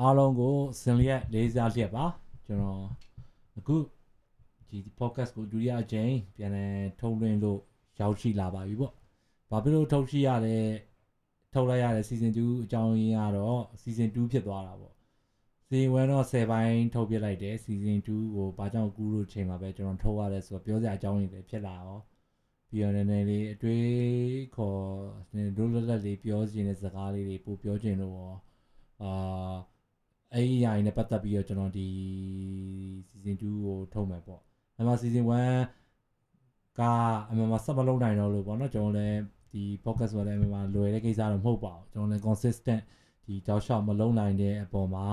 အားလုံးကိုစင်လျက်လေးစားလျက်ပါကျွန်တော်အခုဒီ podcast ကိုဒုတိယအကြိမ်ပြန်လည်ထုတ်လွှင့်လို့ရောက်ရှိလာပါပြီပေါ့ဘာဖြစ်လို့ထုတ်ရှိရလဲထုတ်လိုက်ရတဲ့ season 2အကြောင်းရင်းကတော့ season 2ဖြစ်သွားတာပေါ့ season 1တော့10ပိုင်းထုတ်ပြလိုက်တယ် season 2ကိုဘာကြောင့်ကူးလို့ချိန်မှာပဲကျွန်တော်ထုတ်ရတယ်ဆိုတော့ပြောစရာအကြောင်းရင်းတွေဖြစ်လာရောပြီးတော့နည်းနည်းလေးအတွေးခေါ်လိုလလက်လေးပြောချင်တဲ့စကားလေးတွေပို့ပြောချင်လို့ရောအာ အဲ့ဒီအရာတွေနဲ့ပတ်သက်ပြီးတော့ကျွန်တော်ဒီ season 2ကိုထုတ်မယ်ပေါ့။အမှ season 1ကအမှမဆက်မလုံးနိုင်တော့လို့ပေါ့နော်ကျွန်တော်လည်းဒီ podcast ဆိုလည်းအမှလွယ်တဲ့ကိစ္စတော့မဟုတ်ပါဘူး။ကျွန်တော်လည်း consistent ဒီတောက်လျှောက်မလုံးနိုင်တဲ့အပေါ်မှာ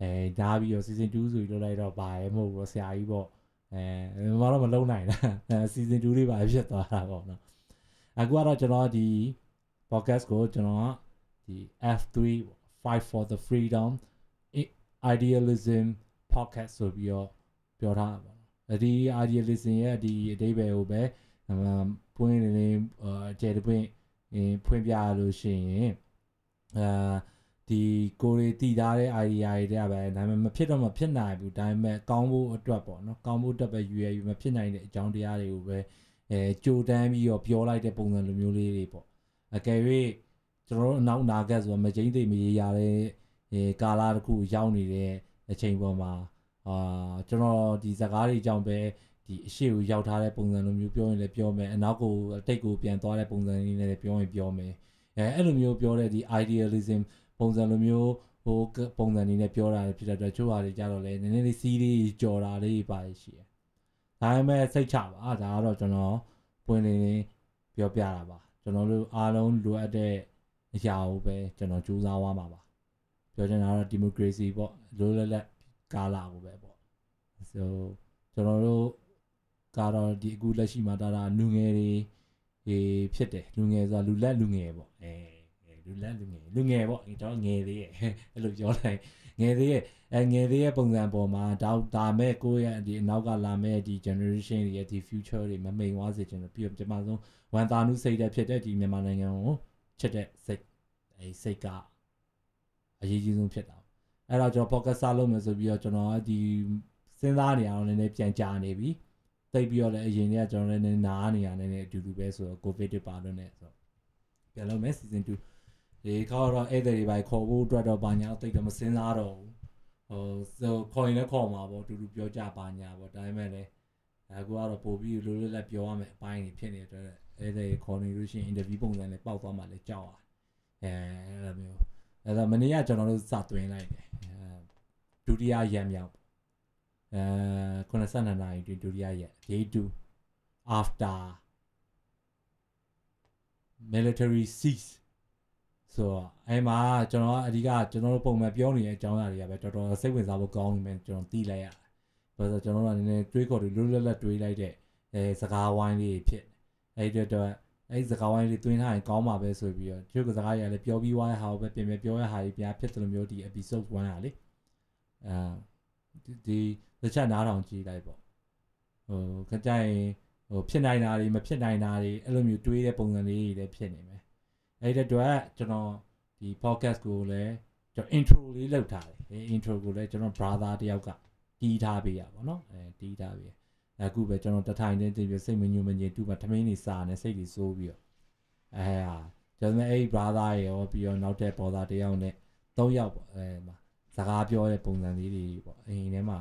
အဲဒါပြီးတော့ season 2ဆိုပြီးလုပ်လိုက်တော့ပါရဲမဟုတ်ဘူးဆရာကြီးပေါ့အဲမတော့မလုံးနိုင်လားအဲ season 2လေးပါဖြစ်သွားတာပေါ့နော်အခုကတော့ကျွန်တော်ဒီ podcast ကိုကျွန်တော်ကဒီ F3 fight for the freedom idealism podcast ဆိုပြီးတော့ပြောထားတာပေါ့နော်ဒီ idealism ရဲ့ဒီအဓိပ္ပာယ်ကိုပဲပွင့်နေနေအကျယ်တပွင့်ဖွင့်ပြရလို့ရှိရင်အာဒီကိုရီတည်ထားတဲ့ idea တွေတဲ့ပဲဒါပေမဲ့မဖြစ်တော့မဖြစ်နိုင်ဘူးဒါပေမဲ့ကောင်းဖို့အတွက်ပေါ့နော်ကောင်းဖို့အတွက်ပဲရွေရယူမဖြစ်နိုင်တဲ့အကြောင်းတရားတွေကိုပဲအဲကြိုတန်းပြီးတော့ပြောလိုက်တဲ့ပုံစံလိုမျိုးလေးတွေပေါ့အကယ်၍ကျွန်တော်တို့အနောက်နာဂတ်ဆိုတော့မကျင်းသိမရေရတဲ့ အဲကာလာတစ်ခုရောက်နေတဲ့အချိန်ပေါ်မှာအာကျွန်တော်ဒီဇကားတွေကြောင့်ပဲဒီအရှိကိုရောက်ထားတဲ့ပုံစံလိုမျိုးပြောရင်လည်းပြောမယ်အနောက်ကိုအတိတ်ကိုပြန်သွားတဲ့ပုံစံလေးနဲ့လည်းပြောရင်ပြောမယ်အဲအဲ့လိုမျိုးပြောတဲ့ဒီ idealism ပုံစံလိုမျိုးဟိုပုံစံလေးနဲ့ပြောတာဖြစ်တဲ့အတွက်ချို့ဟာတွေကြတော့လေနည်းနည်းလေးစီးလေးကြော်တာလေးပါရှိတယ်ဒါပေမဲ့စိတ်ချပါဒါကတော့ကျွန်တော်ပွင့်လင်းလင်းပြောပြတာပါကျွန်တော်တို့အားလုံးလိုအပ်တဲ့အရာကိုပဲကျွန်တော်ကြိုးစားသွားမှာပါ ပြောချင်တာတော့ဒီမိုကရေစီပေါ့လိုလက်လက်ကာလာကိုပဲပေါ့ so ကျွန်တော်တို့ကတော့ဒီအခုလက်ရှိမှာဒါတာလူငယ်တွေဖြစ်တယ်လူငယ်ဆိုတာလူလက်လူငယ်ပေါ့အဲလူလက်လူငယ်လူငယ်ပေါ့ကျွန်တော်ငယ်သေးရဲ့အဲ့လိုပြောလိုက်ငယ်သေးရဲ့အဲငယ်သေးရဲ့ပုံစံပေါ်မှာဒါဒါမဲ့ကိုယ့်ရဲ့ဒီအနောက်ကလာမဲ့ဒီ generation တွေရဲ့ဒီ future တွေမမိန်သွားစေချင်လို့ပြီးတော့ကျွန်မဆုံးဝန်တာနုစိတ်တဲ့ဖြစ်တဲ့ဒီမြန်မာနိုင်ငံကိုချစ်တဲ့စိတ်အဲစိတ်က အရေးကြီးဆုံးဖြစ်တာအဲ့တော့ကျွန်တော် podcast စလုပ်မယ်ဆိုပြီးတော့ကျွန်တော်ဒီစဉ်းစားနေရအောင်လည်းပြန်ကြာနေပြီတိတ်ပြီးတော့လည်းအရင်ကကျွန်တော်လည်းနားနေရနေအတူတူပဲဆိုတော့ covid တွေပါလို့ねဆိုတော့ပြန်လုပ်မယ် season 2ဒီခေါက်တော့ဧည့်သည်တွေပါခေါ်ဖို့အတွက်တော့ဘာညာတိတ်တော့မစင်းစားတော့ဘူးဟိုဆိုခေါ်ရင်လည်းခေါ်မှာပေါ့တူတူပြောကြပါညာပေါ့ဒါပေမဲ့လည်းအခုကတော့ပို့ပြီးလိုလိုလက်ပြောရမယ်အပိုင်းတွေဖြစ်နေတဲ့အတွက်ဧည့်သည်ခေါ်နေလို့ရှိရင် interview ပုံစံနဲ့ပေါက်သွားမှလည်းကြောက်อ่ะအဲအဲ့လိုမျိုး အဲ့တော့မနေ့ကကျွန်တော်တို့စသွင်းလိုက်တယ်ဒုတိယရက်မြောက်အဲ92နာရီတွင်ဒုတိယရက် day 2 after military cease ဆိုတော့အဲမှာကျွန်တော်ကအဓိကကျွန်တော်တို့ပုံမှန်ပြောနေတဲ့အကြောင်းအရာတွေကပဲတော်တော်စိတ်ဝင်စားဖို့ကောင်းနေမယ်ကျွန်တော်သိလိုက်ရတယ်။ဘာလို့ဆိုတော့ကျွန်တော်တို့ကနည်းနည်းတွေးခေါ်တွေလွတ်လွတ်လပ်တွေးလိုက်တဲ့အဲစကားဝိုင်းလေးဖြစ်အဲဒီတော့ အဲဒီစကားဝိုင်းလေးတွင်းထားရင်ကောင်းမှာပဲဆိုပြီးတော့ကျုပ်ကစကားရလည်းပြောပြီးွားတဲ့ဟာကိုပဲပြင်ပြပြောရတဲ့ဟာကြီးပြဖြစ်တယ်လို့မျိုးဒီ episode 1ဟာလေအဲဒီတစ်ချက်နားထောင်ကြည့်လိုက်ပေါ့ဟိုခကြရင်ဟိုဖြစ်နိုင်တာတွေမဖြစ်နိုင်တာတွေအဲ့လိုမျိုးတွေးတဲ့ပုံစံလေးတွေလည်းဖြစ်နေမယ်အဲ့တဲ့အတွက်ကျွန်တော်ဒီ podcast ကိုလည်းကျွန်တော် intro လေးလုပ်ထားတယ်အဲ intro ကိုလည်းကျွန်တော် brother တယောက်ကတီးထားပေးရပါတော့အဲတီးထားပေး အခုပဲကျွန်တော်တထိုင်နဲ့တည်ပြီးစိတ်မညူမငြိမ်တူပါထမင်းနေစားနေစိတ်ကြီးစိုးပြီးတော့အဲဟာကျွန်တော်အဲ့ brother ရောပြီးတော့နောက်တဲ့ brother တယောက်နဲ့၃ယောက်ပေါ့အဲမှာစကားပြောတဲ့ပုံစံလေးတွေပေါ့အိမ်ထဲမှာ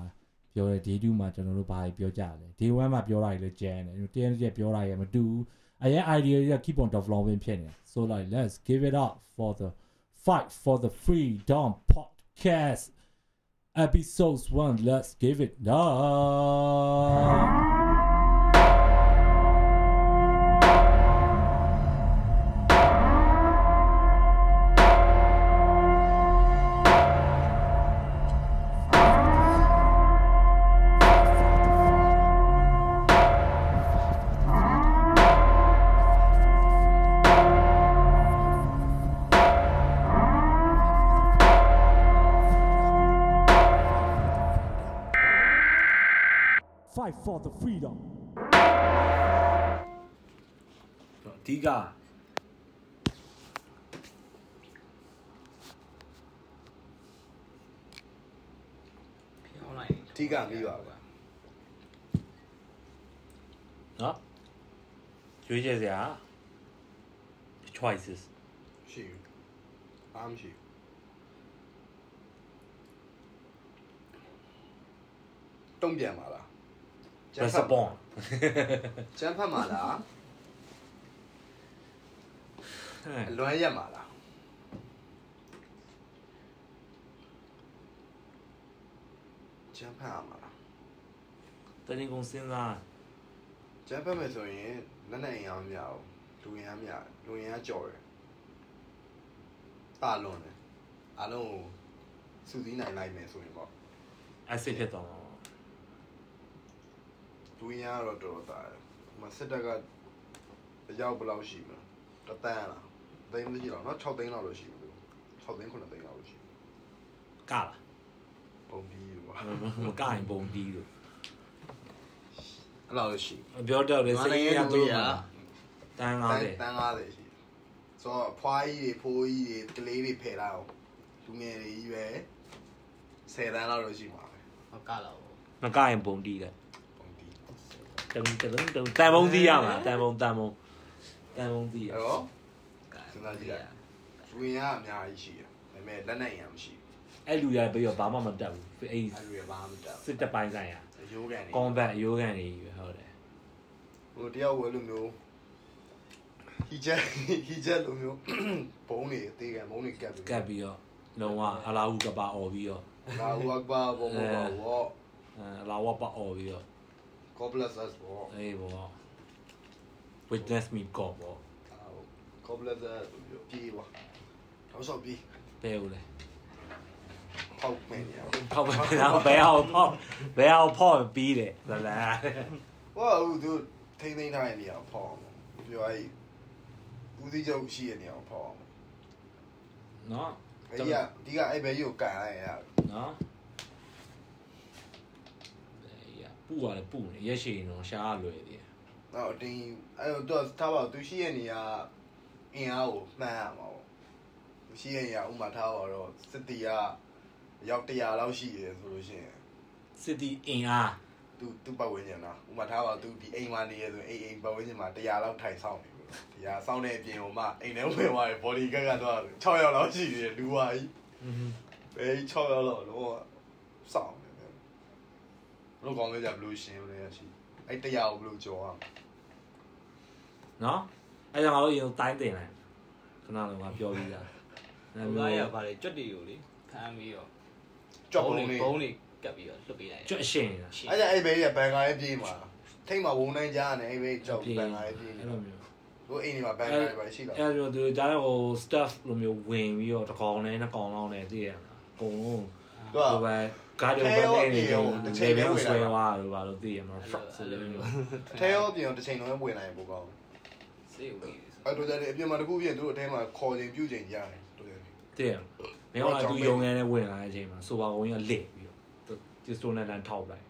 ပြောတဲ့ day 2မှာကျွန်တော်တို့ဘာပြောကြလဲ day 1မှာပြောတာတွေလည်းကျန်တယ်တရက်တရက်ပြောတာတွေမတူဘူးအရင် idea တွေက keep on developing ဖြစ်နေ so like let's give it up for the fight for the freedom podcast episodes 1 let's give it up for the freedom အဓိကထိကမိပါပါနော်ရွေးချယ်စရာ choices ရှိဘူးအားမရှိဘူးတုံ့ပြန်ပါလား respond ကျန်းဖတ်ပါလားအလွမ်းရက်ပါလားကျန်းဖတ်ရမှာလားတရင်ကုန်စဉ်းစားကျန်းဖတ်မယ်ဆိုရင်လက်နဲ့အင်အားမရဘူးလူရင်းအားမရလူရင်းအားကြော်တယ်တာလွန်တယ်အားလုံးကိုစူးစီးနိုင်လိုက်မယ်ဆိုရင်ပေါ့ acid ဖြစ်သွားမှာ လူရင်းအားတော့တော်တော်တာတယ်မစစ်တပ်ကအရောက်ဘယ်လောက်ရှိမလဲတတန်းလားသိန်းမသိတော့နော်6သိန်းလောက်လို့ရှိဘူး6သိန်း9သိန်းလောက်လို့ရှိဘူးကလားပုံပြီးပါမကရင်ပုံတီးလို့အဲ့လောက်လို့ရှိပြောတော့လေစိတ်ရတော့တန်းတ90န်းတန်း90ရှိဆိုတော့ဖွားကြီးတွေဖိုးကြီးတွေကလေးတွေဖယ်လာအောင်လူငယ်တွေကြီးပဲ10တန်းလောက်လို့ရှိမှာပဲမကလောက်ဘူးမကရင်ပုံတီးတယ်ပုံပြီး တုံတုံတုံတန်ပုံတီးရမှာတန်ပုံတန်ပုံတန်ပုံတီးရအဲ့တော့ကဲစဉ်းစားကြည့်လိုက်လူရင်းကအများကြီးရှိတယ်ဒါပေမဲ့လက်နဲ့အင်အားမရှိအဲ့လူရပြီးတော့ဘာမှမတက်ဘူးအဲ့ဘူးအဲ့လူရဘာမှမတက်စစ်တပ်ပိုင်းဆိုင်ရဘူးရိုးကန်နေ combat အယိုးကန်နေပြီဟုတ်တယ်ဟိုတယောက်ဝယ်လို့မျိုးဟီချက်ဟီချက်လိုမျိုးဘုံတွေအသေးကံဘုံတွေကပ်ပြီးကတ်ပြီးတော့လုံးဝအလာဟုကပါអော်ပြီးတော့လာဝက်ပါဘုံဘောဘောအလာဝပါអော်ပြီးတော့ God bless us ဘောအေးဘော witness me god ဘော God bless us ပြောပြေးပါတော့ဆောက်ပြေးပဲဦးလေပေါက်မယ်ညာဖောက်ပဲတော့ဘယ်အောင်ဖောက်ဘယ်အောင်ဖောက်ပြီးတယ်ဇလာဟောဦးသူထိမ့်သိမ့်ထားတဲ့နေရာဖောက်အောင်ပြောအဲ့ဦးစီးချု ပ်ရှိတဲ့နေရာဖောက်အောင်နော်အဲ့ဒီကဒီကအဲ့ဘယ်ကြီးကိုကန်လိုက်ရနော်အေးရပူရတယ်ပူနေရက်ရှည်နော်ရှားလွယ်သေးတယ်တော့တင်းအဲ့တော့ထားပါသူရှိရဲ့နေရာအင်အားကိုမှန်းရမှာပေါ့သူရှိရဲ့နေရာဥမာထားပါတော့စစ်တီကရောက်100လောက်ရှိတယ်ဆိုလို့ရှိရင်စစ်တီအင်အားသူသူပတ်ဝန်းကျင်လားဥမာထားပါသူဒီအိမ်မှာနေရဆိုအိမ်အိမ်ပတ်ဝန်းကျင်မှာ100လောက်ထိုင်ဆောင်နေပြီတရားဆောင်တဲ့အပြင်ဟိုမှာအိမ်ထဲဝင်သွားတယ် body guard ကတော့6ယောက်လောက်ရှိတယ်လူဝါကြီးဘယ်6ယောက်လောက်တော့စောင့်နေတယ် လို့ကောင်းလေးကြဘလူးရှင်းလို့ရရှိအဲ့100ကိုဘလူးကြော်အောင်နော်အဲ့ကြောင့်ငါတို့ရင်တိုင်းတင်လိုက်ခဏလုံးကပြောပြီးသားဟိုကရပါလေကြွက်တွေကိုလေဖမ်းပြီးတော့ကြော်ပုံလေးဘုံတွေကပ်ပြီးတော့လွတ်ပေးလိုက်ကျွတ်အရှင်နေတာအဲ့ဒါအဲ့ဘေးကဘန်ကာရဲ့ပြေးမှာထိတ်မှာဝုံနိုင်ကြရတယ်အဲ့ဘေးကြောက်ဘန်ကာရဲ့ပြေးအဲ့လိုမျိုးတို့အိမ်ဒီမှာဘန်ကာတွေပါရှိတော့အဲ့လိုသူဒါတော့ဟို stuff လိုမျိုးဝင်ပြီးတော့တစ်ကောင်နဲ့နှစ်ကောင်လောက်နဲ့သိရမှာအကုန်လုံး သူကဟိုပဲကာဒီယိုဘတ်နေနေတော့ဒီဘယ်ဆွဲသွားလို့ပါလို့သိရမှာ truck ဆိုလို့မျိုးထဲရောပြင်တစ်ချိန်လုံးဝင်နိုင်ပို့ကောင်းစေးဦးလေးအဲ့တို့ကြတဲ့အပြင်မှာတခုပြင်တို့အထဲမှာခေါ်ခြင်းပြုခြင်းရတယ်တို့ရတယ်သိရမင်းကသူယုံငန်းနဲ့ဝင်လာတဲ့အချိန်မှာဆိုပါကုန်းကြီးကလက်ပြီးတော့ဒီစတိုနန်လန်ထောက်လိုက်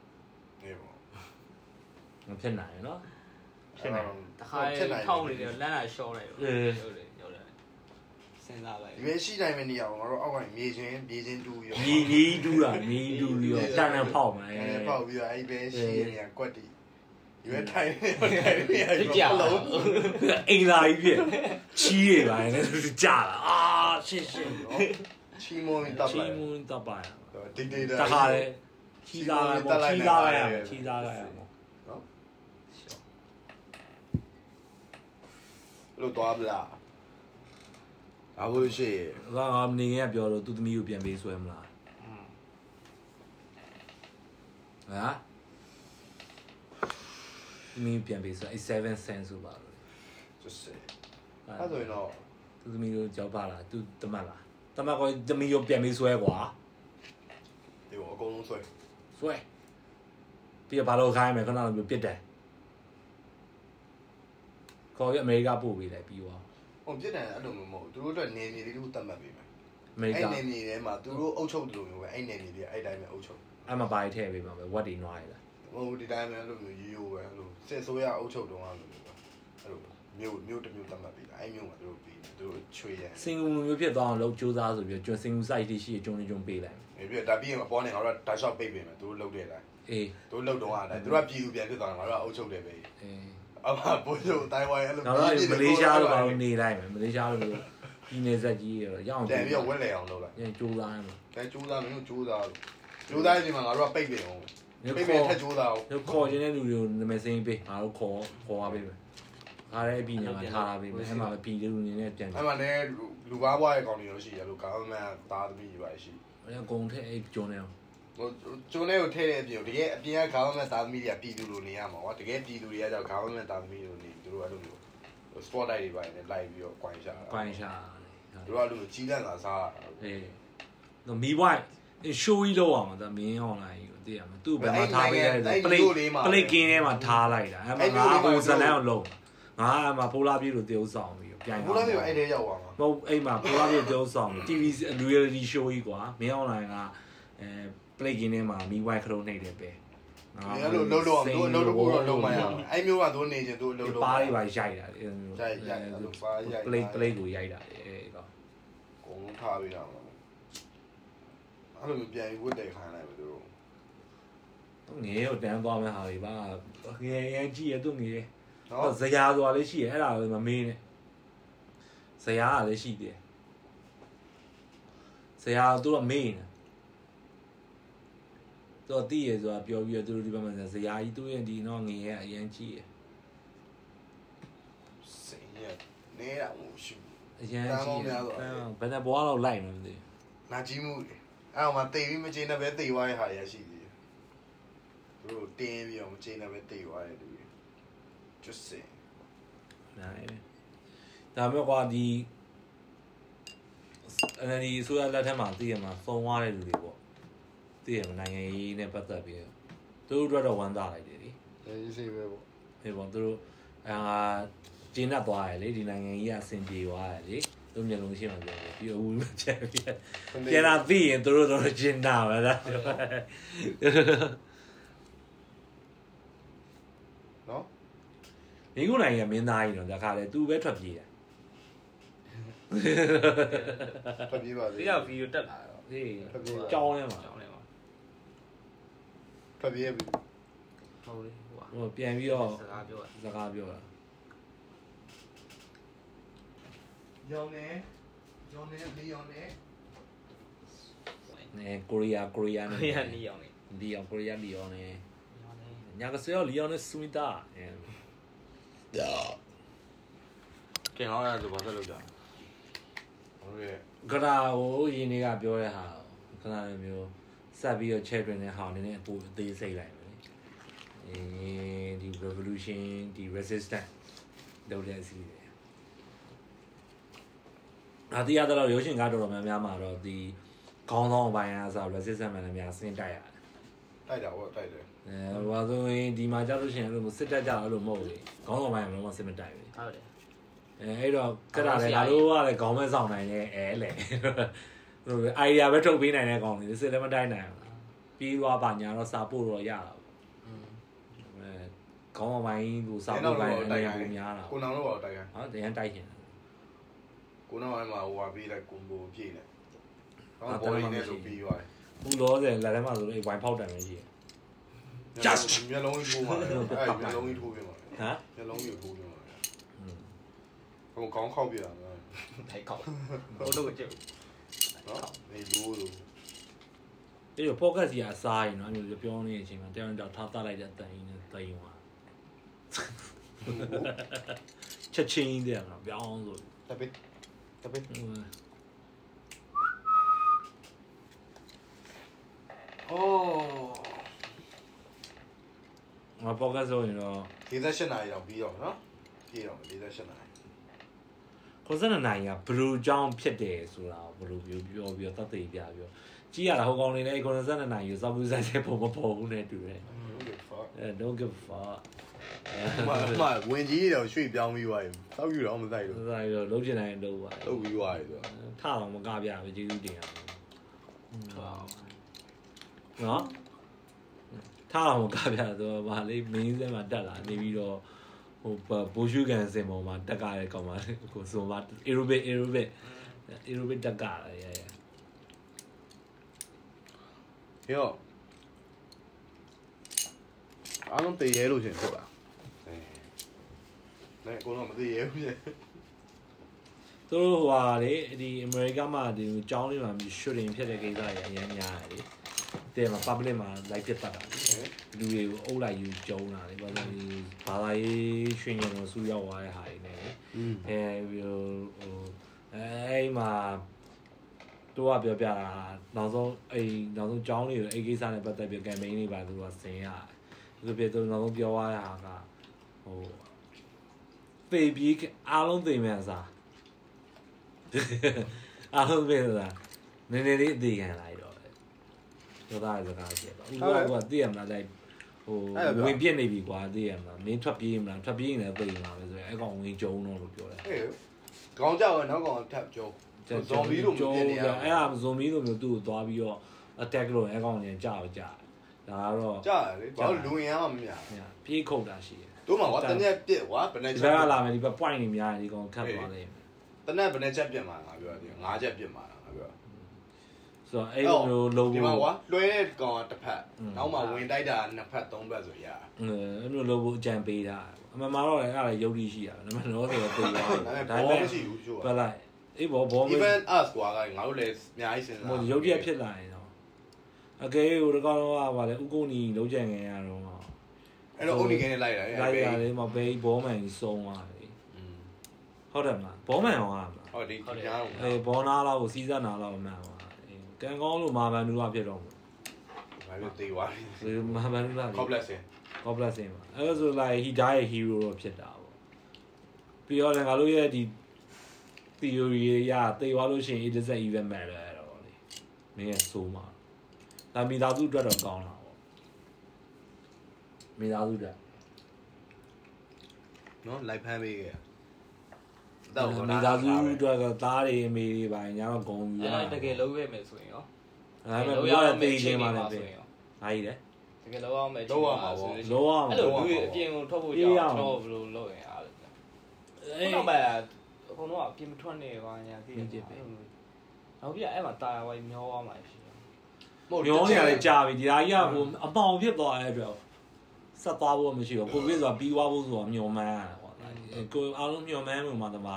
နေပေါ့မဖြစ်နိုင်နော်ဖြစ်နိုင်တခါထောက်နေတယ်လမ်းလာရှော့လိုက်ဟုတ်တယ်ဟုတ်တယ် စဉ်းစားလိုက်ဒီပဲရှိတိုင်းပဲနေအောင်ငါတို့အောက်ကနေမြေချင်းမြေချင်းတူပြီးညီညီတူးတာညီတူးပြီးတော့တန်တန်ဖောက်မယ်အဲ့ပေါက်ပြီးတော့အဲ့ပဲရှိနေရကွက်တီဒီပဲထိုင်နေထိုင်နေရကြာလုံးအင်္ဂလာကြီးဖြစ်ချီးရပါနဲ့ကြာလာအာရှင်းရှင်းနော်ချီမွန်တပ်ချီးလိုက်မွန်းတပ်ပါရဒီဒေတာတခါလေချီးသားလိုက်ပေါ့ချီးသားလိုက်ရမယ်ချီးသားလိုက်ရမယ်နော်လို့တော့ဗလား အဘိုးရှိငါငါနေငယ်ကပြောတော့သူသမီးကိုပြန်ပေးဆွဲမလားဟာသမီးပြန်ပေးဆွဲအဲ7 cent ဆိုပါလို့ just say အဲ့ဆိုရင်တော့သူသမီးကိုကြောက်ပါလားသူတမတ်လားတမတ်ကိုသမီးကိုပြန်ပေးဆွဲကွာဒီကိုအကုန်လုံးဆွဲဆွဲပြီးတော့ဘာလို့ခိုင်းမယ်ခဏလိုမျိုးပြစ်တယ်ခေါ်ရအမေရိကပို့ပေးလိုက်ပြီးသွား ဟိုပြစ်တယ်အဲ့လိုမျိုးမဟုတ်သူတို့အတွက်နေနေလေးတို့တတ်မှတ်ပေးမယ်အမေရိအဲ့ကနေနေထဲမှာသူတို့အုပ်ချုပ်တယ်လို့မျိုးပဲအဲ့နေနေလေးအဲ့တိုင်းပဲအုပ်ချုပ်အမပိုင်ထည့်ပေးပါမယ်ဝတ်တွေနွားရလားဟိုဒီတိုင်းပဲအဲ့လိုမျိုးရိုးရိုးပဲအဲ့လိုစစ်ဆိုးရအုပ်ချုပ်တော့အဲ့လိုမျိုးပဲအဲ့လိုမြို့မြို့တစ်မြို့သတ်မှတ်ပြီးတာအဲ့မြို့မှာသူတို့ပြီးသူတို့ချွေရန်စင်ကူမျိုးဖြစ်သွားအောင်လုပ်စူးစမ်းဆိုပြီးကျွန်းစင်ကူ site တွေရှိရကျွန်းလေးကျွန်းပေးလိုက်ပြီးပြီးဒါပြီးရင်အပေါ်နေငါတို့ကဒါရှော့ပိတ်ပေးမယ်သူတို့လုတ်တဲ့အတိုင်းအေးသူတို့လုတ်တော့အဲ့သူတို့ကပြည်သူပြန်ဖြစ်သွားတယ်ငါတို့ကအုပ်ချုပ်တယ်ပဲအေး အမဘိုးချုပ်တိုင်းဝိုင်းအဲ့လိုနောက်တော့မလေးရှားလိုပါလို့နေလိုက်မယ်မလေးရှားလိုဒီနေဆက်ကြီးရောရအောင်ပြန်ပြီးတော့ဝက်လေအောင်လုပ်လိုက်ပြန်ကြိုးစားရမှာတဲကျိုးသားမင်းတို့ကျိုးသားကျိုးသားဒီမှာငါတို့ကပိတ်ပေးအောင်ပိတ်ပေးထက်ကျိုးသားအောင်တို့ခေါ်ခြင်းတဲ့လူတွေကိုနာမည်စင်းပေးငါတို့ခေါ်ခေါ်ရပေးမယ်အားရဲအပြည်နေမှာထားရပေးမယ်အဲ့မှာပြည်လူနေနဲ့ပြန်အဲ့မှာလည်းလူကားဘွားရဲ့ကောင်တွေရောရှိရလို့ government သားသမီးတွေပါရှိအဲ့ကုံထဲအဲ့ကျွန်းနေအောင် ဟိုကျိုးလေးကိုထည့်တဲ့အပြင်တကယ်အပြင်က government သားသမီးတွေကပြည်သူလိုနေရမှာကွာတကယ်ပြည်သူတွေကကြောက် government သားသမီးလိုနေသူတို့အဲ့လိုမျိုး sport light တွေပါနေလိုက်ပြီးတော့ coin ရှာတာပိုင်ရှာသူတို့ကလူကြီးတန်းသာစားတာအေးတော့မီဝိုင်းရှိုးကြီးလောက်အောင်ဒါမင်းအောင်လာကြီးကိုသိရမှာသူ့ဘယ်မှာထားပေးလိုက်လဲပလိပလိကင်းထဲမှာထားလိုက်တာအဲ့မှာငါဟိုဇလန်အောင်လုံးငါအဲ့မှာပိုလာပြေးလို့တရုပ်ဆောင်ပြီးပြန်ဘုရားမျိုးအဲ့ထဲရောက်သွားမှာမဟုတ်အဲ့မှာပိုလာပြေးတရုပ်ဆောင် TV reality show ကြီးကွာမင်းအောင်လာကအဲ play game ထဲမှာမီဝိုင်းခလုံးနှိပ်တယ်ပဲအဲ့လိုလုံးလုံးအောင်သူအလုပ်တစ်ခုတော့လုံးမရအောင်အဲ့မျိုးကသူနေချင်းသူအလုပ်လုံးပါးလေးပါရိုက်တာအဲ့လိုရိုက်ရိုက်အဲ့လိုပါရိုက် play play ကိုရိုက်တာအဲ့ကောင်အကုန်လုံးထားပြီးတော့အဲ့လိုပြန်ပြီးဝတ်တယ်ခိုင်းလိုက်ပြီသူတို့သူငယ်ကိုတန်းသွားမဲ့ဟာတွေပါငယ်ရကြည့်ရသူငယ်နော်တော့ဇရာဆိုတာလေးရှိရအဲ့ဒါလည်းမမေးနဲ့ဇရာကလည်းရှိတယ်ဇရာသူကမေးနေ တော့တည်ရဆိုတာပြောပြီးတော့သူတို့ဒီဘက်မှာဇရာကြီးသူ့ရဲ့ဒီတော့ငယ်ရအရင်ကြီးရစိတ်ရနေတာမရှိအရင်တန်းပေါကြီးင်းများစွာဘယ်နဲ့ဘွားတော့လိုက်မှမသိနာကြီးမှုအဲ့ဟိုမှာတိတ်ပြီးမချင်းနဲ့ပဲတိတ်သွားတဲ့ဟာရရှိသေးတယ်သူတို့တင်းပြီးတော့မချင်းနဲ့ပဲတိတ်သွားတဲ့လူတွေ just say နိုင်ဒါပေမဲ့ကွာဒီအဲ့ဒီဆိုရလက်ထက်မှာသိရမှာဖုံသွားတဲ့လူတွေပေါ့ သိရမနိုင်ငံရေးနဲ့ပတ်သက်ပြီးသူတို့အတွက်တော့ဝမ်းသာလိုက်တယ်လေရေးစေးပဲပေါ့ဒီပေါ့သူတို့အာကျင်းတတ်သွားတယ်လေဒီနိုင်ငံကြီးကအဆင်ပြေသွားတယ်လေသူမျက်လုံးရှိမှပြောတယ်ပြီးတော့ဝူးချက်ပြီးပြန်လာသိရင်သူတို့တော့ကျင်းတာပဲလားနော်ဒီကုနိုင်ငံမင်းသားကြီးတော့ဒါခါလေသူပဲထွက်ပြေးတယ်ဖတ်ပြပါဒီသေးကဗီဒီယိုတက်လာတော့ဟေးကြောင်းထဲမှာ ကြောင်းလေးပါဖတ်ပြပြီဟုတ်လေဟိုဟိုပြန်ပြီးတော့စကားပြောတာစကားပြောတာရောင်းနေရောင်းနေလီရောင်းနေနဲကိုရီးယားကိုရီးယားနဲ့ခရနီအောင်လေလီယောင်ကိုရီးယားလီယောင်နဲ့ရောင်းနေညာကစရောလီယောင်နဲ့စူမီတာအဲကင်ဟောင်းရဆိုဘာသက်လို့ကြာဟုတ်ရဲ့ဂရာဟိုရင်းနေကပြောတဲ့ဟာခဏလေးမျိုး ဆက်ပြီးတော့ check တွင်တဲ့ဟာနည်းနည်းအပူအသေးစိတ်လိုက်မယ်လေအဲဒီ revolution ဒီ resistance လုပ်တဲ့အစီအစဉ်အတီးရတော့ရုပ်ရှင်ကားတော်တော်များများမှာတော့ဒီခေါင်းဆောင်ပိုင်းအားဆို resistance မှန်တယ်များဆင်းတိုက်ရတယ်တိုက်တာဟုတ်တိုက်တယ်အဲဟိုဆိုရင်ဒီမှာကြောက်လို့ရှိရင်အဲ့လိုမျိုးစစ်တက်ကြအဲ့လိုမဟုတ်ဘူးခေါင်းဆောင်ပိုင်းကလုံးဝစစ်မတိုက်ဘူးဟုတ်တယ်အဲအဲ့တော့ကတာလေငါတို့ကလည်းခေါင်းမဲဆောင်နိုင်ရဲ့အဲလေ ဟိုအိုင်ဒီယာပဲထုတ်ပေးနိုင်တဲ့ကောင်တွေစစ်လည်းမတိုက်နိုင်ဘူးပြီးသွားပါညာတော့စာပို့တော့ရတာပေါ့อืมအဲခေါင်းပိုင်းကိုစာပို့ပိုင်းအနေနဲ့ပုံများတာကိုနောင်တော့တိုက်ခိုင်းဟောတရားတိုက်ရှင်ကိုနောင်အဲ့မှာဟိုဟာပြီးလိုက်ကွန်ဘိုပြည့်လိုက်တော့ဘော်လီနဲ့ဆိုပြီးသွားတယ်ဘူးလောဆယ်လက်ထဲမှာဆိုလို့ဝိုင်ဖောက်တယ်ပဲရှိတယ်မျက်လုံးကြီးထိုးမှာအဲ့မျက်လုံးကြီးထိုးပြမှာဟမ်မျက်လုံးကြီးထိုးပြမှာဟိုကောင်းခောက်ပြတာနော်ထိုက်ကောက်ဟိုတော့ကြည့် နော်နေလို့လို့အဲ့တော့ focus ကြီးအစားရင်နော်အဲ့လိုပြောနေတဲ့အချိန်မှာတရားတော်ထားသားလိုက်တဲ့အတန်ကြီးနဲ့တိမ်သွားချက်ချင်းတဲ့ကပြောင်းဆိုတပိတပိဟိုအိုးငါ focus ဆိုရင်တော့48နာရီတော့ပြီးတော့နော်ပြီးတော့48နာရီ ခေါ်စနနိုင်ကဘလူးကြောင်းဖြစ်တယ်ဆိုတာဘလူးပြောပြောပြီးတော့တတ်သိပြပြောကြည့်ရတာဟိုကောင်နေလေခေါ်စနနိုင်ရစောက်ဘူးဆိုင်တဲ့ပုံမပေါ်ဘူးနဲ့တူတယ်ဟုတ်ကဲ့ဖာအဲ don't give a fuck မမဝင်ကြီးတော့ရွှေ့ပြောင်းပြီးသွားပြီတောက်ယူတော့မသိဘူးဒါဆိုတော့လုံးချင်တိုင်းလုံးပါလုတ်ပြီးသွားပြီသူကထအောင်မကပြပဲကျေးဇူးတင်ရအောင်ဟုတ်နော်ထားအောင်မကပြတော့ဗာလေးမင်းစဲမှာတက်လာနေပြီးတော့ဟို ဘိုးရှုကန်စင်ပေါ်မှာတက်ကားတဲ့ကောင်မလေးကိုဆိုမှာ aerobic aerobic aerobic တက်ကားရရပြီးတော့အားလုံးတည်ရဲလို့ရှင်ဟုတ်လားအဲနဲကိုတော့မတည်ရဲဘူးရှင်သူတို့ဟိုဟာလေဒီအမေရိကမှာဒီကျောင်းလေးမှာ shooting ဖြစ်တဲ့ကိစ္စတွေအများများတယ်လေ တဲ့မှာ public မှာ live ဖြစ်တတ်တာလေလူတွေကိုအုပ်လိုက်ယူကျုံတာလေဘာလို့ဒီဘာသာရေးရွှေညံကိုစူးရောက်သွားတဲ့ဟာတွေနဲ့လေอืมအဲဟိုဟိုအဲမှာတော့ပြောပြတာနောက်ဆုံးအဲနောက်ဆုံးကျောင်းလေးကိုအဲကိစ္စနဲ့ပတ်သက်ပြီး campaign လေးပါသူကဆင်ရတယ်သူပြသူနောက်ဆုံးပြောရတာကဟိုပေပြီးအားလုံးသိမှန်းစားအားလုံးသိမှန်းစားနည်းနည်းလေးအသေးခံလိုက်တော့ ပြောတာစကားရှိပါဦးကသိရမလားလိုက်ဟိုဝင်ပြစ်နေပြီကွာသိရမလားမင်းထွက်ပြေးမလားထွက်ပြေးနေတယ်သိမှာပဲဆိုရင်အဲ့ကောင်ဝင်ကျုံတော့လို့ပြောတယ်ဟေးကောင်းကြောက်ရနောက်ကောင်ထပ်ကြောဇွန်ဘီလိုမျိုးဖြစ်နေရအဲ့ဒါဇွန်ဘီလိုမျိုးသူ့ကိုသွားပြီးတော့ attack လုပ်ရင်အဲ့ကောင်ကြီးကြာတော့ကြာဒါကတော့ကြာလေဘာလို့လူရင်အားမမြင်ပြေးခုတ်တာရှိတယ်တို့မှာကွာတနက်ပြစ်ကွာဘယ်နဲ့ဒီချဘက်က်ကလာမယ်ဒီဘက် point တွေများတယ်ဒီကောင်ခတ်သွားလိမ့်မယ်တနက်ဘယ်နဲ့ချက်ပြစ်မှာငါပြောတယ်ငါးချက်ပြစ်မှာငါပြော ဆိုတော့အဲ့လိုမျိုးလုံးဒီဖို့မှာကွာလွှဲတဲ့ကောင်ကတစ်ဖက်နောက်မှဝင်တိုက်တာနှစ်ဖက်သုံးဖက်ဆိုရအဲ့လိုလုံးဖို့အကြံပေးတာအမှန်မှာတော့လည်းအဲ့ဒါရုပ်ရည်ရှိတာဒါပေမဲ့တော့ဆိုတော့ပြေးသွားတယ်ဒါဒါပေပေမဲ့မဲ့မရှိဘူးချို့ပလိုက်အေးဘောဘောမ even us ကွာကငါတို့လည်းအများကြီးစဉ်းစားဟိုရုပ်ရည်ဖြစ်လာရင်တော့အကယ်ဟိုတကောင်တော့ဗာလေဥကုန်းကြီးလုံးကြံငယ်ရတော့အဲ့တော့အုတ်ဒီကင်းနဲ့လိုက်တာလိုက်ရတယ်မဘေးဘောမန်ကြီးစုံသွားတယ်ဟုတ်တယ်မလားဘောမန်ရောလားဟုတ်ဒီဒီကြားတော့အေးဘောနာလောက်ကိုစီးစက်နာလောက်မှန်ပါအေး ကံကောင်းလို့မာဗန်နူကဖြစ်တော့မှာဘာလို့တေးသွားလဲဒီမာဗန်နူက complex ကောပလက်စင်ပါအဲ့ဒါဆိုလိုက်ဟီဒါရဲ့ hero တော့ဖြစ်တာပေါ့ပြီးတော့လည်းငါတို့ရဲ့ဒီ theory ရတေသွားလို့ရှိရင် it doesn't even matter အဲ့တော့လေမင်းရဲ့ဆိုးမှာဒါမိသားစုအတွက်တော့ကောင်းတာပေါ့မိသားစုအတွက်နော်လိုက်ဖမ်းပေးခဲ့ မိသားစုအတွက်ကသားတွေအမေတွေပါညာတော့ဂုံယူရအဲ့ဒါတကယ်လုံးခဲ့မယ်ဆိုရင်ရောဒါပေမဲ့ပြောရတဲ့တေးချင်းမှလည်းပဲရောအားကြီးတယ်တကယ်လုံးအောင်မယ်လောရအဲ့မှာလိုလူအပြင်ကိုထွက်ဖို့ရအောင်တော့ဘယ်လိုလုပ်ရင်အားလဲအေးအဲ့တော့မှအကုန်လုံးအပြင်မထွက်နေပါညာသိတယ်နောက်ပြအဲ့မှာတာယာဝိုင်းမျောသွားမှာရှိတယ်ညောနေရတယ်ကြာပြီဒီဟာကြီးကဟိုအပေါင်ဖြစ်သွားတဲ့အတွက်ဆက်သွားဖို့မရှိဘူးကိုဗစ်ဆိုတာပြီးသွားဖို့ဆိုတာမျောမှန်းရတယ်ပေါ့ ကိုအားလုံးမျောမှန်းလို့မှတမ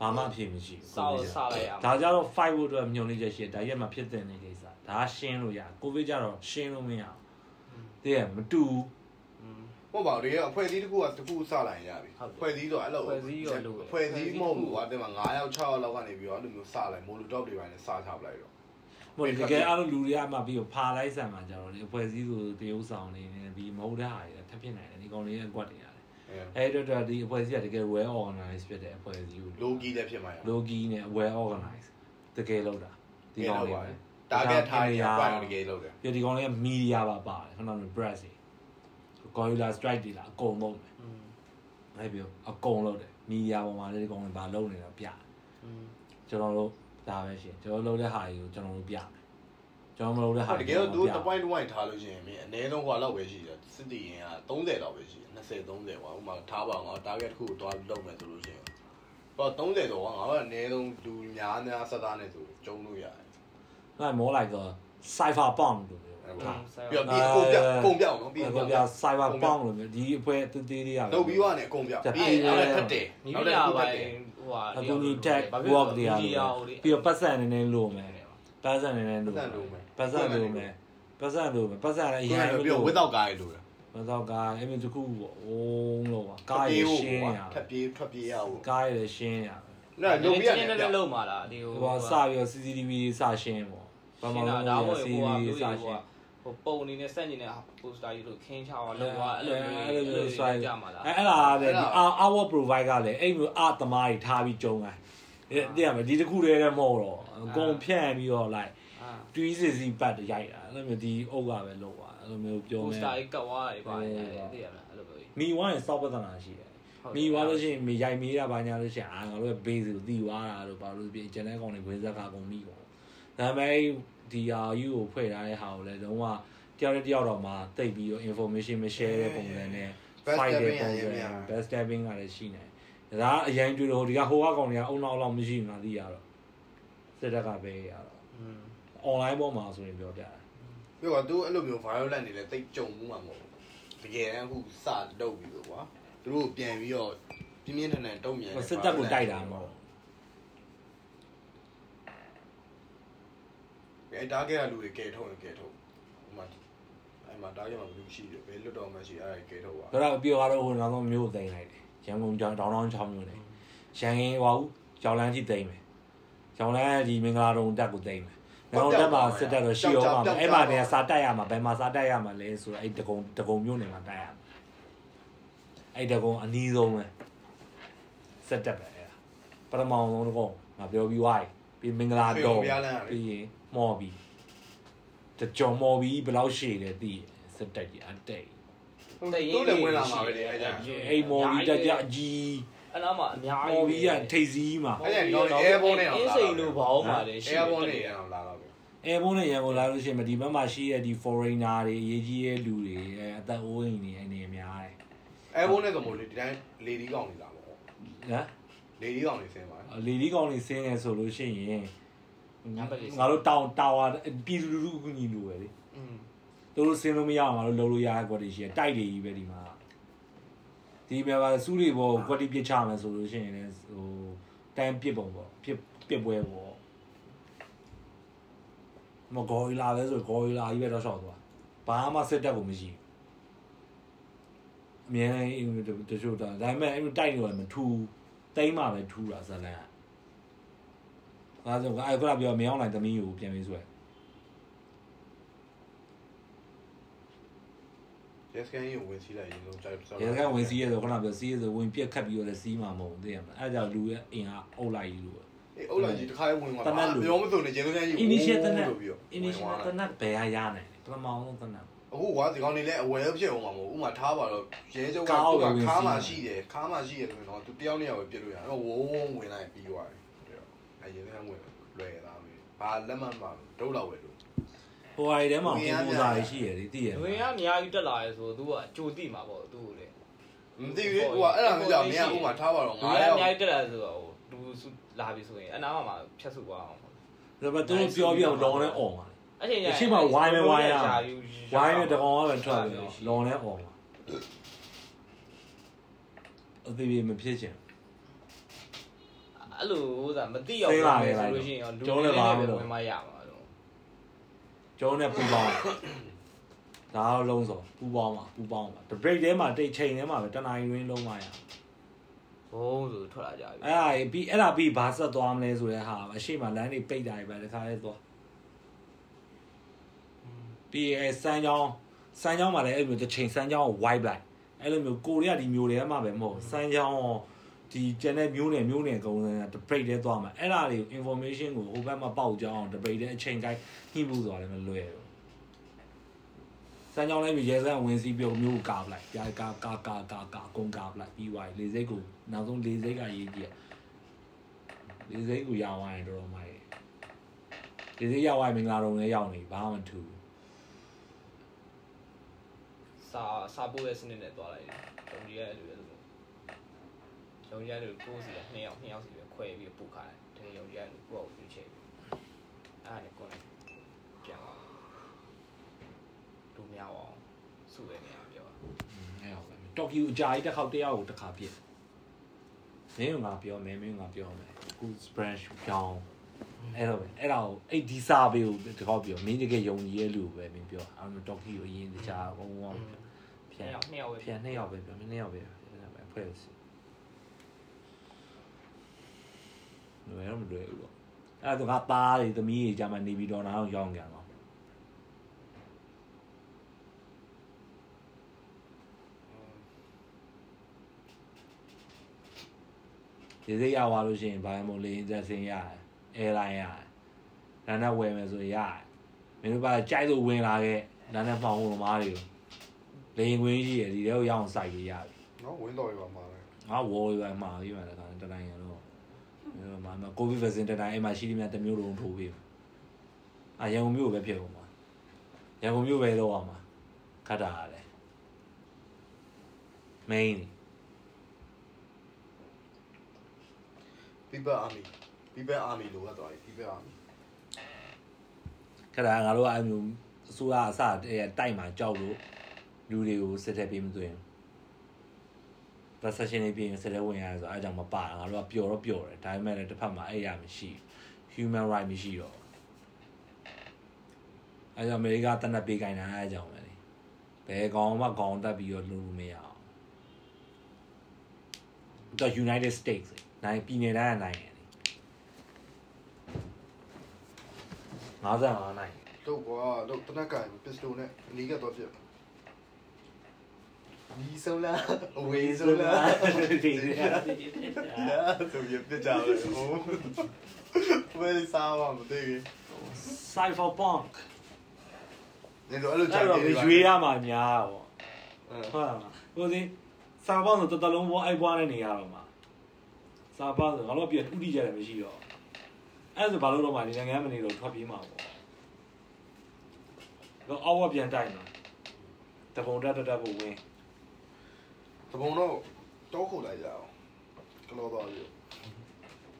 ဘာမှအဖြစ်မရှိဘူးစောက်စားလိုက်ရမှာဒါကြတော့ fight ဖို့အတွက်မျောနေချက်ရှိတယ်ဒါရက်မှဖြစ်တဲ့နေကိစ္စဒါရှင်းလို့ရကိုဗစ်ကြတော့ရှင်းလို့မရဘူးတည်းမတူဘူးဟုတ်ပါဘူးဒီအဖွဲ့အစည်းတစ်ခုကတစ်ခုစလိုက်ရပြီဖွဲ့စည်းတော့အဲ့လိုဖွဲ့စည်းမဟုတ်ဘူးကွာတင်မှာ9ယောက်6ယောက်လောက်ကနေပြီးတော့အဲ့လိုမျိုးစလိုက်မိုလိုတော့တွေပိုင်းနဲ့စချပလိုက်တော့ဟိုတကယ်အားလုံးလူတွေကမှပြီးတော့ဖာလိုက်ဆန်မှာကြတော့လေအဖွဲ့အစည်းဆိုတရုပ်ဆောင်နေနေပြီးမဟုတ်တဲ့ဟာတွေထပ်ဖြစ်နိုင်တယ်ဒီကောင်လေးရဲ့အကွက်တွေရတယ် အဲ့တော့တော့ဒီအဖွဲ့အစည်းကတကယ် well organized ဖြစ်တဲ့အဖွဲ့အစည်းကိုလိုဂီလည်းဖြစ်မှာရ logi နဲ့ well organized တကယ်လို့တာဒီကောင်လေးပဲတာဂက်ထားရပွိုင်းတကယ်လို့တယ်ပြီးဒီကောင်လေးက media ပါပါတယ်ခဏလို press တွေ gorilla strike တွေလားအကုန်လုံးတယ်အဲ့ပြီးအကုန်လုံးတယ် media ပေါ်မှာလည်းဒီကောင်လေးဘာလုပ်နေတော့ပြကျွန်တော်တို့ဒါပဲရှင်ကျွန်တော်လုပ်တဲ့ဟာတွေကိုကျွန်တော်တို့ပြမယ် ကျွန်တော်မလုပ်တဲ့ဟာတကယ်တော့သူတပွိုင်းတဝိုင်းထားလို့ရှိရင်မင်းအနည်းဆုံးဟိုလောက်ပဲရှိတယ်စစ်တီရင်က30လောက်ပဲရှိတယ်20 30ကွာဥမာထားပါအောင် target တစ်ခုကိုတွားလုပ်မယ်ဆိုလို့ရှိရင်ဟော30တော့ငါကအနည်းဆုံးလူများများဆက်သားနေဆိုကျုံလို့ရတယ်那 more like a cyberpunk လို့ပြောပြီးတော့ဒီကုန်ပြကုန်ပြအောင်နော်ပြီးပြီးတော့တော့ပြ cyberpunk လို့ပြောဒီအဖွဲတေးသေးလေးရလုပ်ပြီးသွားနေအကုန်ပြပြီးရင်နောက်လည်းထပ်တယ်နီးနောက်ပြလည်းထပ်ပိုင်းတယ်ဟိုဟာအခုဒီ tech work တွေရတယ်ပြီးတော့ပတ်စံနေနေလို့မယ်ပတ်စံနေနေလို့ ပတ်စံလို့မယ်ပတ်စံလို့မယ်ပတ်စံလည်းအရင်ပြီးတော့ဝစ်တော့ကားရလို့တယ်ပတ်တော့ကားအဲ့မြတခုပေါ့ဝုံးလို့ပါကားရရှင်းရထပ်ပြေးထွက်ပြေးရအောင်ကားရရှင်းရအဲ့လုံပြီးရတယ်လည်းလုံးမှာလားဒီဟိုဟိုစပြီးတော့ CCTV စရှင်းပေါ့ဘာမှမဒါဟုတ်မှမဘူးဟုတ်ဟိုဟာ CCTV မျိုးစတွေရှင်းဟိုပုံအနေနဲ့စက်နေတဲ့ပိုစတာကြီးတို့ခင်းချောင်းလောက်သွားအဲ့လိုအဲ့လိုမျိုးဆွဲကြမှာလားအဲ့အဲ့လာတဲ့ဒီ our provide ကလည်းအဲ့မျိုးအသမားတွေထားပြီးကြုံတိုင်းတည်ရမယ်ဒီတစ်ခုတည်းလည်းမဟုတ်တော့အကုန်ဖြန့်ပြီးတော့ like အာ တွီးစီစီပတ်ရိုက်တာအဲ့လိုမျိုးဒီအုပ်ကပဲလုပ်သွားအဲ့လိုမျိုးပြောပိုမယ်စတာကြီးကတ်သွားတယ်ပါသိရမလားအဲ့လိုမျိုးမိဝိုင်းစောက်ပဒနာရှိတယ်မိဝါလို့ရှိရင်မိရိုက်မေးတာဘာညာလို့ရှိရင်အာငါတို့ရဲ့ base ကိုတီးသွားတာတို့ဘာလို့ပြင်ကျန်တဲ့ကောင်တွေဝင်ဇက်ကကုန်မိပေါ့ဒါပေမဲ့ဒီဟာယူကိုဖွဲ့ထားတဲ့ဟာကိုလည်းလုံးဝတယောက်တစ်ယောက်တော့မှတိတ်ပြီးတော့ information မ share တဲ့ပုံစံနဲ့ Best fight တဲ့ stepping ပုံရရင်စံများ best stepping ကလည်းရှိနေတယ်ဒါကအရင်တွေ့တော့ဒီကဟိုကကောင်တွေကအုံနောက်လောက်မရှိဘူးငါသိရတော့စစ်တပ်ကပဲရတော့อืม online ပေါ်မှာဆိုရင်ပြောပြတာပြောတော့သူအဲ့လိုမျိုး violent နေလဲတိတ်ကြုံမှုမှာမဟုတ်ဘူးတကယ်တမ်းအခုစတုပ်ပြီလို့ကွာသူတို့ပြန်ပြီးတော့ပြင်းပြင်းထန်ထန်တုံ့ပြန်တယ်စစ်တပ်ကိုတိုက်တာမဟုတ်အဲ့တားခဲ့တဲ့လူတွေကဲထုတ်ရင်ကဲထုတ်ဟိုမှာအဲ့မှာတားခဲ့မှာဘယ်လိုရှိတယ်ဘယ်လွတ်တော်မှရှိအဲ့ဒါကဲထုတ်ပါဆိုတော့ပြောရတော့ဟိုနောက်ဆုံးမျိုးသိမ်းလိုက်တယ်ရန်ကုန်ကြောင်တောင်းတောင်းချောင်းမျိုးနဲ့ရန်ကင်းဟွာဦးကြောင်လန်းထိသိမ်းမယ်ကြောင်လန်းဒီမင်္ဂလာတုံတက်ကိုသိမ်းမယ် နောက်တက်မှာစစ်တပ်တော့ရှိအောင်ပါအဲ့မှာတည်းစာတက်ရမှာဘယ်မှာစာတက်ရမှာလဲဆိုတော့အဲ့တကုံတကုံမျိုးနေမှာတက်ရမှာအဲ့တကုံအနီးဆုံးပဲစစ်တက်ပဲအဲ့ဒါပထမဆုံးတကုံငါပြောပြီးဝိုင်းပြီးမင်္ဂလာတုံပြီးရင်မော်ပြီးတကြော်မော်ပြီးဘယ်လောက်ရှည်လဲသိစစ်တက်ကြီးအတိတ်သူလည်းဝင်လာမှာပဲလေအဲ့ဒါအိမ်မော်ပြီးတကြအကြီးအဲ့နားမှာအများကြီးမော်ပြီးကထိတ်စည်းမှာအဲ့ဒါဒီကောင် airborne နဲ့အောင်အင်းစိန်လိုဘောင်းပါလေအဲဘောနေအောင်လာတော့ အဲဘုန်းနဲ့ရန်ကုန်လာလို့ရှိရင်ဒီဘက်မှာရှိတဲ့ဒီ foreigner တွေအရေးကြီးတဲ့လူတွေအဲအသက်အိုးအိမ်တွေအနေများတယ်အဲဘောနဲ့ဆိုမို့လေဒီတိုင်းလေဒီကောင်နေလာပေါ့နော်လေဒီကောင်နေဆင်းပါလေဒီကောင်တွေဆင်းနေဆိုလို့ရှိရင်ငါတို့တောင်တာဝါပြည်သူလူထုအကူညီလိုပဲလေอืมသူတို့ဆင်းလို့မရအောင်ငါတို့လုံးလို့ရတဲ့ကွက်တွေရှိတယ်တိုက်တွေကြီးပဲဒီမှာဒီမှာပါစူးတွေပေါ်ကွက်တွေပြစ်ချမယ်ဆိုလို့ရှိရင်လည်းဟိုတန်းပြစ်ပုံပေါ့ပြစ်ပြစ်ပွဲပေါ့ မဂေါ်ရီလာပဲဆိုဂေါ်ရီလာကြီးပဲတော့ရှောက်သွားဘာမှစစ်တက်ကိုမရှိဘူးအမြဲတမ်းအင်းတချို့တာဒါပေမဲ့အဲ့လိုတိုက်နေတော့မထူတိမ့်မှပဲထူတာဇလန်အဲဒါဆိုအဲ့ကပြောမင်းအောင်လိုက်သမီးကိုပြန်ပြီးဆွဲရဲစကန်ကြီးကိုဝင်စီးလိုက်ရင်လုံးတိုက်ရဲကဝင်စီးရဆိုခဏပြောစီးရဆိုဝင်ပြက်ခတ်ပြီးတော့လည်းစီးမှာမဟုတ်သိရမလားအဲဒါကြောင့်လူရဲ့အင်အားအုပ်လိုက်ယူလို့ အေးအုတ်လိုက်ကြီးတစ်ခါလေးဝင်သွားပြောမစုံနေရဲစကန်ကြီး initial တနက်လို့ပြီးတော့ initial တနက်ဘယ်ဟာရနိုင်လဲပထမအောင်တနက်အခုကွာဒီကောင်နေလဲအဝယ်ဖြစ်အောင်မှာမဟုတ်ဥမာထားပါတော့ရဲကျုပ်ကသူကခါမှရှိတယ်ခါမှရှိတယ်ဆိုရင်တော့သူတယောက်နဲ့ယောက်ပဲပြစ်လို့ရတယ်အဲ့ဝုန်းဝုန်းဝင်လိုက်ပြီးသွားတယ်အဲ့ရဲစကန်ဝင်လွယ်သားပဲဘာလက်မှတ်မှဒုတ်လောက်ပဲလို့ဟိုဟာတွေထဲမှာပုံပုံစာတွေရှိရလေသိရငွေကအများကြီးတက်လာရဲဆိုတော့ तू ကအကြိုတိမှာပေါ့သူ့ကိုလေမသိဘူးဟိုကအဲ့ဒါမျိုးကြောင့်မင်းကဥမာထားပါတော့ငွေငါကအရောက်များကြီးတက်လာဆိုတော့ ဟိုသူလာပြီဆိုရင်အနားမှာဖြတ်စုသွားအောင်ပေါ့ဒါပေမဲ့သူတို့ပြောပြအောင်လောင်းနဲ့អော်ပါလေအဲ့ချိန်ကျအချိန်မှာဝိုင်းပဲဝိုင်းရဝိုင်းနဲ့တကောင်ကပဲထွက်ပြီးတော့လောင်းနဲ့អော်ပါအသေးသေးမဖြစ်ချင်အဲ့လိုဟိုသာမသိအောင်ဆိုလို့ရှိရင်လူတွေလည်းဝင်မရမှာတော့ကျောင်းနဲ့ပူပေါင်းဒါတော့လုံးစုံပူပေါင်းပါပူပေါင်းပါတ break ထဲမှာတိတ်ချိန်ထဲမှာပဲတနင်္ဂနွေလုံးမရဘုံ ဆိုထွက်လာကြပြီအဲ့ဒါပြီးအဲ့ဒါပြီးဘာဆက်သွားမလဲဆိုတဲ့ဟာအရှိမလမ်းတွေပိတ်တာတွေပဲတခါလေးသွားပြီးအဲစမ်းချောင်းစမ်းချောင်းမှာလည်းအဲ့လိုတစ်ချိန်စမ်းချောင်းကို wipe လိုက်အဲ့လိုမျိုးကိုရီးယားဒီမျိုးတွေမှာပဲမဟုတ်စမ်းချောင်းရောဒီကျန်တဲ့မျိုးနယ်မျိုးနယ်အကုန်လုံးက break ထဲသွားမှာအဲ့ဒါတွေ information ကိုဟိုဘက်မှာပေါက်ကြအောင် break ထဲအချိန်တိုင်းညှိဖို့ဆိုတာလည်းမလွယ်ဘူး စမ်းချောင်းလိုက်ပြီးရဲစမ်းဝင်စီးပြုံမျိုးကာပလိုက်ကြာကာကာကာကာကာအကုန်ကာပလိုက်ပြီးသွားပြီလေစိတ်ကိုနောက်ဆုံးလေစိတ်ကရေးကြည့်ရလေစိတ်ကိုရအောင်ရင်တော်တော်မိုက်လေစိတ်ရောက်ရင်မင်္ဂလာတော်လည်းရောက်နေဘာမှမထူဘူးစာစာပို့ရဲ့စနစ်နဲ့သွားလိုက်တယ်ဂျုံကြီးရဲ့လူရဲ့ဆိုဂျုံကြီးရဲ့လူကိုစီက2ယောက်2ယောက်စီပဲခွဲပြီးပို့ခါတယ်တကယ်ဂျုံကြီးရဲ့လူကိုယ့်ကိုရွေးချယ်ပြီးအဲ့ဒါနဲ့ကိုယ်နဲ့ပြန်သွား လူများအောင်စုရနေအောင်ပြောအဲ့ဟုတ်ပဲတော်ကီကိုအကြာကြီးတစ်ခေါက်တယောက်ကိုတစ်ခါပြစ်မင်းကငါပြောမယ်မင်းကငါပြောမယ်အခု branch ပြောင်းအဲ့တော့ပဲအဲ့ဒါကိုအဲ့ဒီစာပေကိုတစ်ခေါက်ပြောမင်းတကယ်ယုံကြည်ရဲ့လူပဲမင်းပြောအဲ့တော့တော်ကီကိုအရင်တခြားဘုံဘုံဖြ2န်ယောက်2ယောက်ပဲဖြန်နှစ်ယောက်ပဲပြောမင်းနှစ်ယောက်ပဲဖွဲ့စီလွယ်တော့မလွယ်ဘူးပေါ့အဲ့ဒါကသားတွေသမီးတွေကြာမှနေပြီးတော့နားအောင်ရောင်းကြတော့ ဒီစိတ်ရသွားလို့ရှိရင်ဘာမှမလေးသက်စင်ရတယ်အဲလိုင်းရတယ်ဒါနဲ့ဝယ်မယ်ဆိုရင်ရတယ်မင်းတို့ကကြိုက်လို့ဝင်လာခဲ့ဒါနဲ့ပေါင်ဝင်မားတွေကိုလေရင်ခွင်းရှိရဒီထဲကိုရအောင်စိုက်ပြီးရတယ်နော်ဝင်းတော်ရပါမှာလေငါဝေါ်ရမှာပြီးမှလည်းတတိုင်းရတော့အဲမှာမကိုဗစ်ဗက်ဆင်တတိုင်းအဲ့မှာရှိတယ်များတစ်မျိုးလုံးထိုးပြီးအာရန်ကုန်မြို့ပဲဖြစ်ကုန်မှာရန်ကုန်မြို့ပဲတော့အောင်မှာခတ်တာရတယ် main people army people army လို့ကတော့ people army ခက်တာငါတို့ကအဲ့မျိုးအစိုးရအစတိုက်မှာကြောက်လို့လူတွေကိုစစ်တဲ့ပေးမသွင်း procession တွေပြင်စစ်တဲ့ဝင်ရတယ်ဆိုတော့အဲကြောင့်မပါငါတို့ကပျော်တော့ပျော်တယ်ဒါပေမဲ့လည်းတစ်ဖက်မှာအဲ့ရမရှိ human right မရှိတော့အဲကြောင့်အမေရိကတနက်ပေးခိုင်းတာအဲကြောင့်ပဲလေဘယ်ကောင်မှကောင်တက်ပြီးတော့လုပ်လို့မရအောင်တော့ United States နိုင်ပြည်နယ်တိုင်းကနိုင်တယ်55နိုင်တော့ကွာတော့တနက်ကင်ပစ္စတိုနဲ့အနီးကတော့ပြတ်ဒီဆုံးလားအဝေးဆုံးလားဒီညာဆိုရပြကြတယ်ဟိုဘယ်စားမှမသိဘူး Cyberpunk နေတော့အဲ့လိုအဲ့ကြိုက်တော့တယ်ရွေးရမှာများပေါ့အဲဟုတ်လားကိုစင်းစာပေါင်းဆိုတတလုံးပေါ်အိုက်ပွားနဲ့နေရတော့မှာ စာပေါင်းဆိုငါတို့ပြဥတီကြတယ်မရှိတော့အဲ့ဒါဆိုဘာလို့တော့မှဒီနိုင်ငံမနေတော့ထွက်ပြေးမှာပေါ့တော့အောက်ဝပြန်တိုက်မှာတပုံတက်တက်တက်ဖို့ဝင်တပုံတော့တောခုလိုက်ကြအောင်ကလောသွားပြီ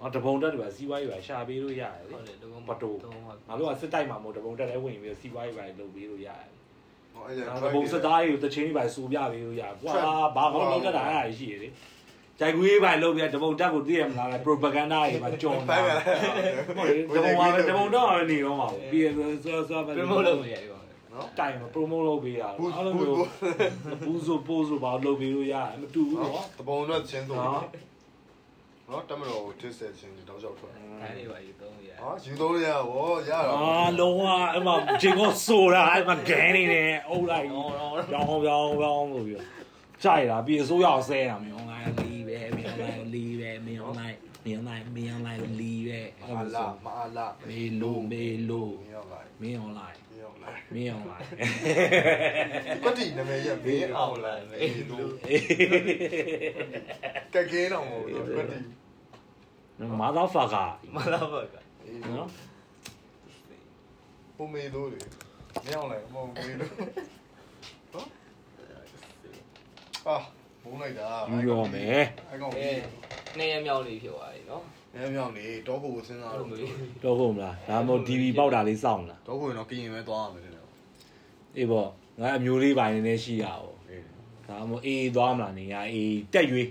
အော်တပုံတက်တွေပါစီးပွားရေးပါရှာပေးလို့ရတယ်လေဟုတ်တယ်ဒီကောင်ဘတိုတော့ငါတို့ကစစ်တိုက်မှာမဟုတ်တပုံတက်လည်းဝင်ပြီးစီးပွားရေးပါလုပ်ပေးလို့ရတယ်ဟောအဲ့။ဒါဒါပုံစသားတွေကိုတချင်းတွေပါစူပြပေးလို့ရ။ကွာဘာမှမလုပ်တတ်တာအဲ့ဒါရှိရလေ။ ကြိုက်ကွေးပါလုပ်ပြတပုံတက်ကိုသိရမလားလဲ propaganda တွေပါကြော်ဖိုနေတာင်ပါ။ဟုတ်လေတပုံပါပဲတပုံတော့နေတော့မှာ။ပြီးရဆိုဆိုပဲပြမို့လို့ရတယ်ဒီကောင်နော်တိုင် promote လုပ်ပေးရအောင်ဘူးအဲ့လိုဘူးမျိုးဘူးဆိုပို့ဆိုပါလုပ်ပေးလို့ရတယ်မတူဘူးနော်တပုံတော့ချင်းဆုံးနော်နော်တမတော်တစ်ဆက်ချင်းတောက်လျှောက်ထွက်ခိုင်းနေပါယူသုံးရဟာယူသုံးရဗောရတာအာလုံးဝအဲ့မှာဂျင်ကိုဆိုတာအဲ့မှာဂန်းနေတယ်အုပ်လိုက်အော်တော့ပြောင်းပြောင်းပြောင်းလို့ပြီးတော့ကြိုက်တာပြီးအစိုးရအောင်ဆဲတာမျိုးလိုက်လီးပဲမျိုးလိုက်လီး ပဲမျိုးလိုက်မျိုးလိုက်မျိုးလိုက်လီးပဲမာလာမာလာမေလိုမေလိုမင်းအောင်လိုက်မင်း online မင်းအောင်လိုက်မင်း online ကွတိနာမည်ရမင်းအောင်လိုက်မေးလို့ကကင်းအောင်မဟုတ်ဘူးကွတိမာသာဖာကာမလာပါကနော်ဟိုမေးလို့လေမင်းအောင်လိုက်မဟုတ်မေးလို့နော်အာဘုံလိုက်တာယူရောမယ်အဲ့ကောင်အဲ နှစ်ရက်မြောက်နေဖြစ်သွားပြီနော်အဲမြောင်နေတောဖို့စဉ်းစားအဲ့လို့လိုမျိုးတော့ဟုတ်မလားဒါမှမဟုတ် DV ပေါက်တာလေးစောင့်လားတောဖို့ရင်တော့ကရင်ပဲသွားရမယ်တဲ့အေးပေါ့ငါအမျိုးလေးပိုင်းနေနေရှိရအောင်အေးဒါမှမဟုတ်အေးသွားမလားနေရအေးတက်ရွေး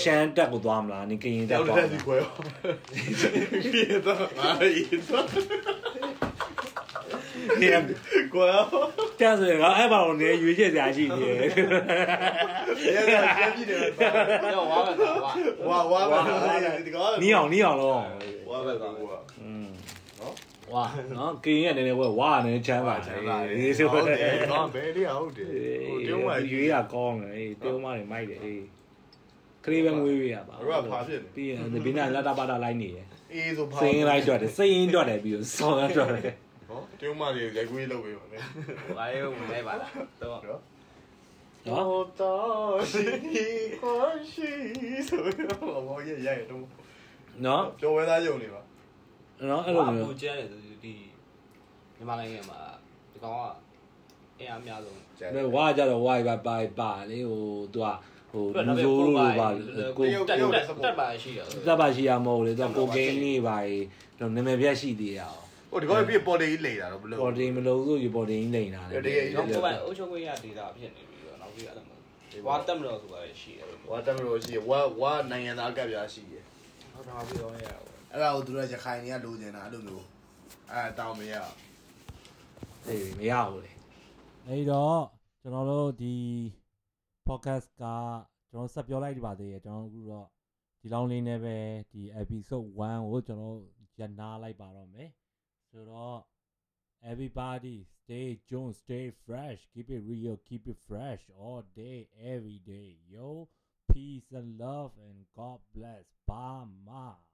ရှမ်းတက်ကိုသွားမလားနေကရင်တက်တောက်သွားမတက်လားဒီကွယ်ပြေတော့အားရ တော့ဟင်းကွယ်တက်ဆိုရင်ငါအဲ့ပါတော့နေရွေးချက်စရာရှိနေတယ်ရဲကပြန်ကြည့်တယ်တော့ဝါပဲကွာဝါဝါပါဒီကောင်နီးအောင်နီးအောင်လို့ဝါပဲကွာอืมနော်ဝါနော်ကရင်ကနည်းနည်းဝဲဝါနည်းချမ်းပါချမ်းသာတယ်ဒီဆိုဟုတ်တော့တယ်ကောင်ဘယ်လေးဟုတ်တယ်ဟိုတုံးမှရွေးရကောင်းတယ်အေးတုံးမတွေမိုက်တယ်အေးခလေးပဲမွေးရပါတို့ကဖာဖြစ်နေပြီးရင်ဒီဘင်းကလက်တာပါတာလိုက်နေတယ်အေးဆိုဖာစိင်းလိုက်တော့တယ်စိင်းတော့တယ်ပြီးတော့ဆောင်းတော့တယ် တယုံမတွေရိုက်ခွေးလုပ်ပေးပါနဲ့။ဘာလဲဝင်လိုက်ပါလား။တော့နော်။တော်တော်ရှိခွန်ရှိဆိုတော့ဘောရရရတော့နော်ပျော်ဝဲသားယုံနေပါနော်အဲ့လိုမျိုးဟိုကျဲတယ်ဒီမြန်မာနိုင်ငံမှာဒီကောင်ကအင်အားအများဆုံးကျဲတယ်ဝါကြတော့ဝါပါပါပါလေဟိုသူကဟိုလူဆိုးလို့ပါကိုတက်တက်ပါရှိရတက်ပါရှိရမဟုတ်လေသူကကိုကင်းလေးပါလေနာမည်ပြတ်ရှိသေးရအောင် ဟိုဒီကောပြပေါ်တေးလိမ့်တာတော့ဘလို့ပေါ်တင်မလို့ဆိုရပေါ်တင်လိမ့်တာလေတော့ကိုယ်ပိုင်အုပ်ချုပ်ခွင့်ရဒေတာဖြစ်နေပြီတော့နောက်ပြီးအဲ့လိုမျိုးဝါတက်မလို့ဆိုတာရှိတယ်ဝါတမလို့ရှိဝါဝါနိုင်ငံသားကပ်ပြားရှိတယ်ဟုတ်တယ်ပြီးတော့ရအောင်အဲ့ဒါကိုသူတို့ရခိုင်တွေကလိုချင်တာအဲ့လိုမျိုးအဲ့တောင်းမရအေးမရဘူးလေအဲ့တော့ကျွန်တော်တို့ဒီ podcast ကကျွန်တော်ဆက်ပြောလိုက်ပါသေးတယ်ကျွန်တော်အခုတော့ဒီလောင်းလေးနဲ့ပဲဒီ episode 1ကိုကျွန်တော်ရနာလိုက်ပါတော့မယ် ဆိုတော့ everybody stay tuned stay fresh. Keep it real keep it fresh all day every day. Yo peace and love and god bless. Bye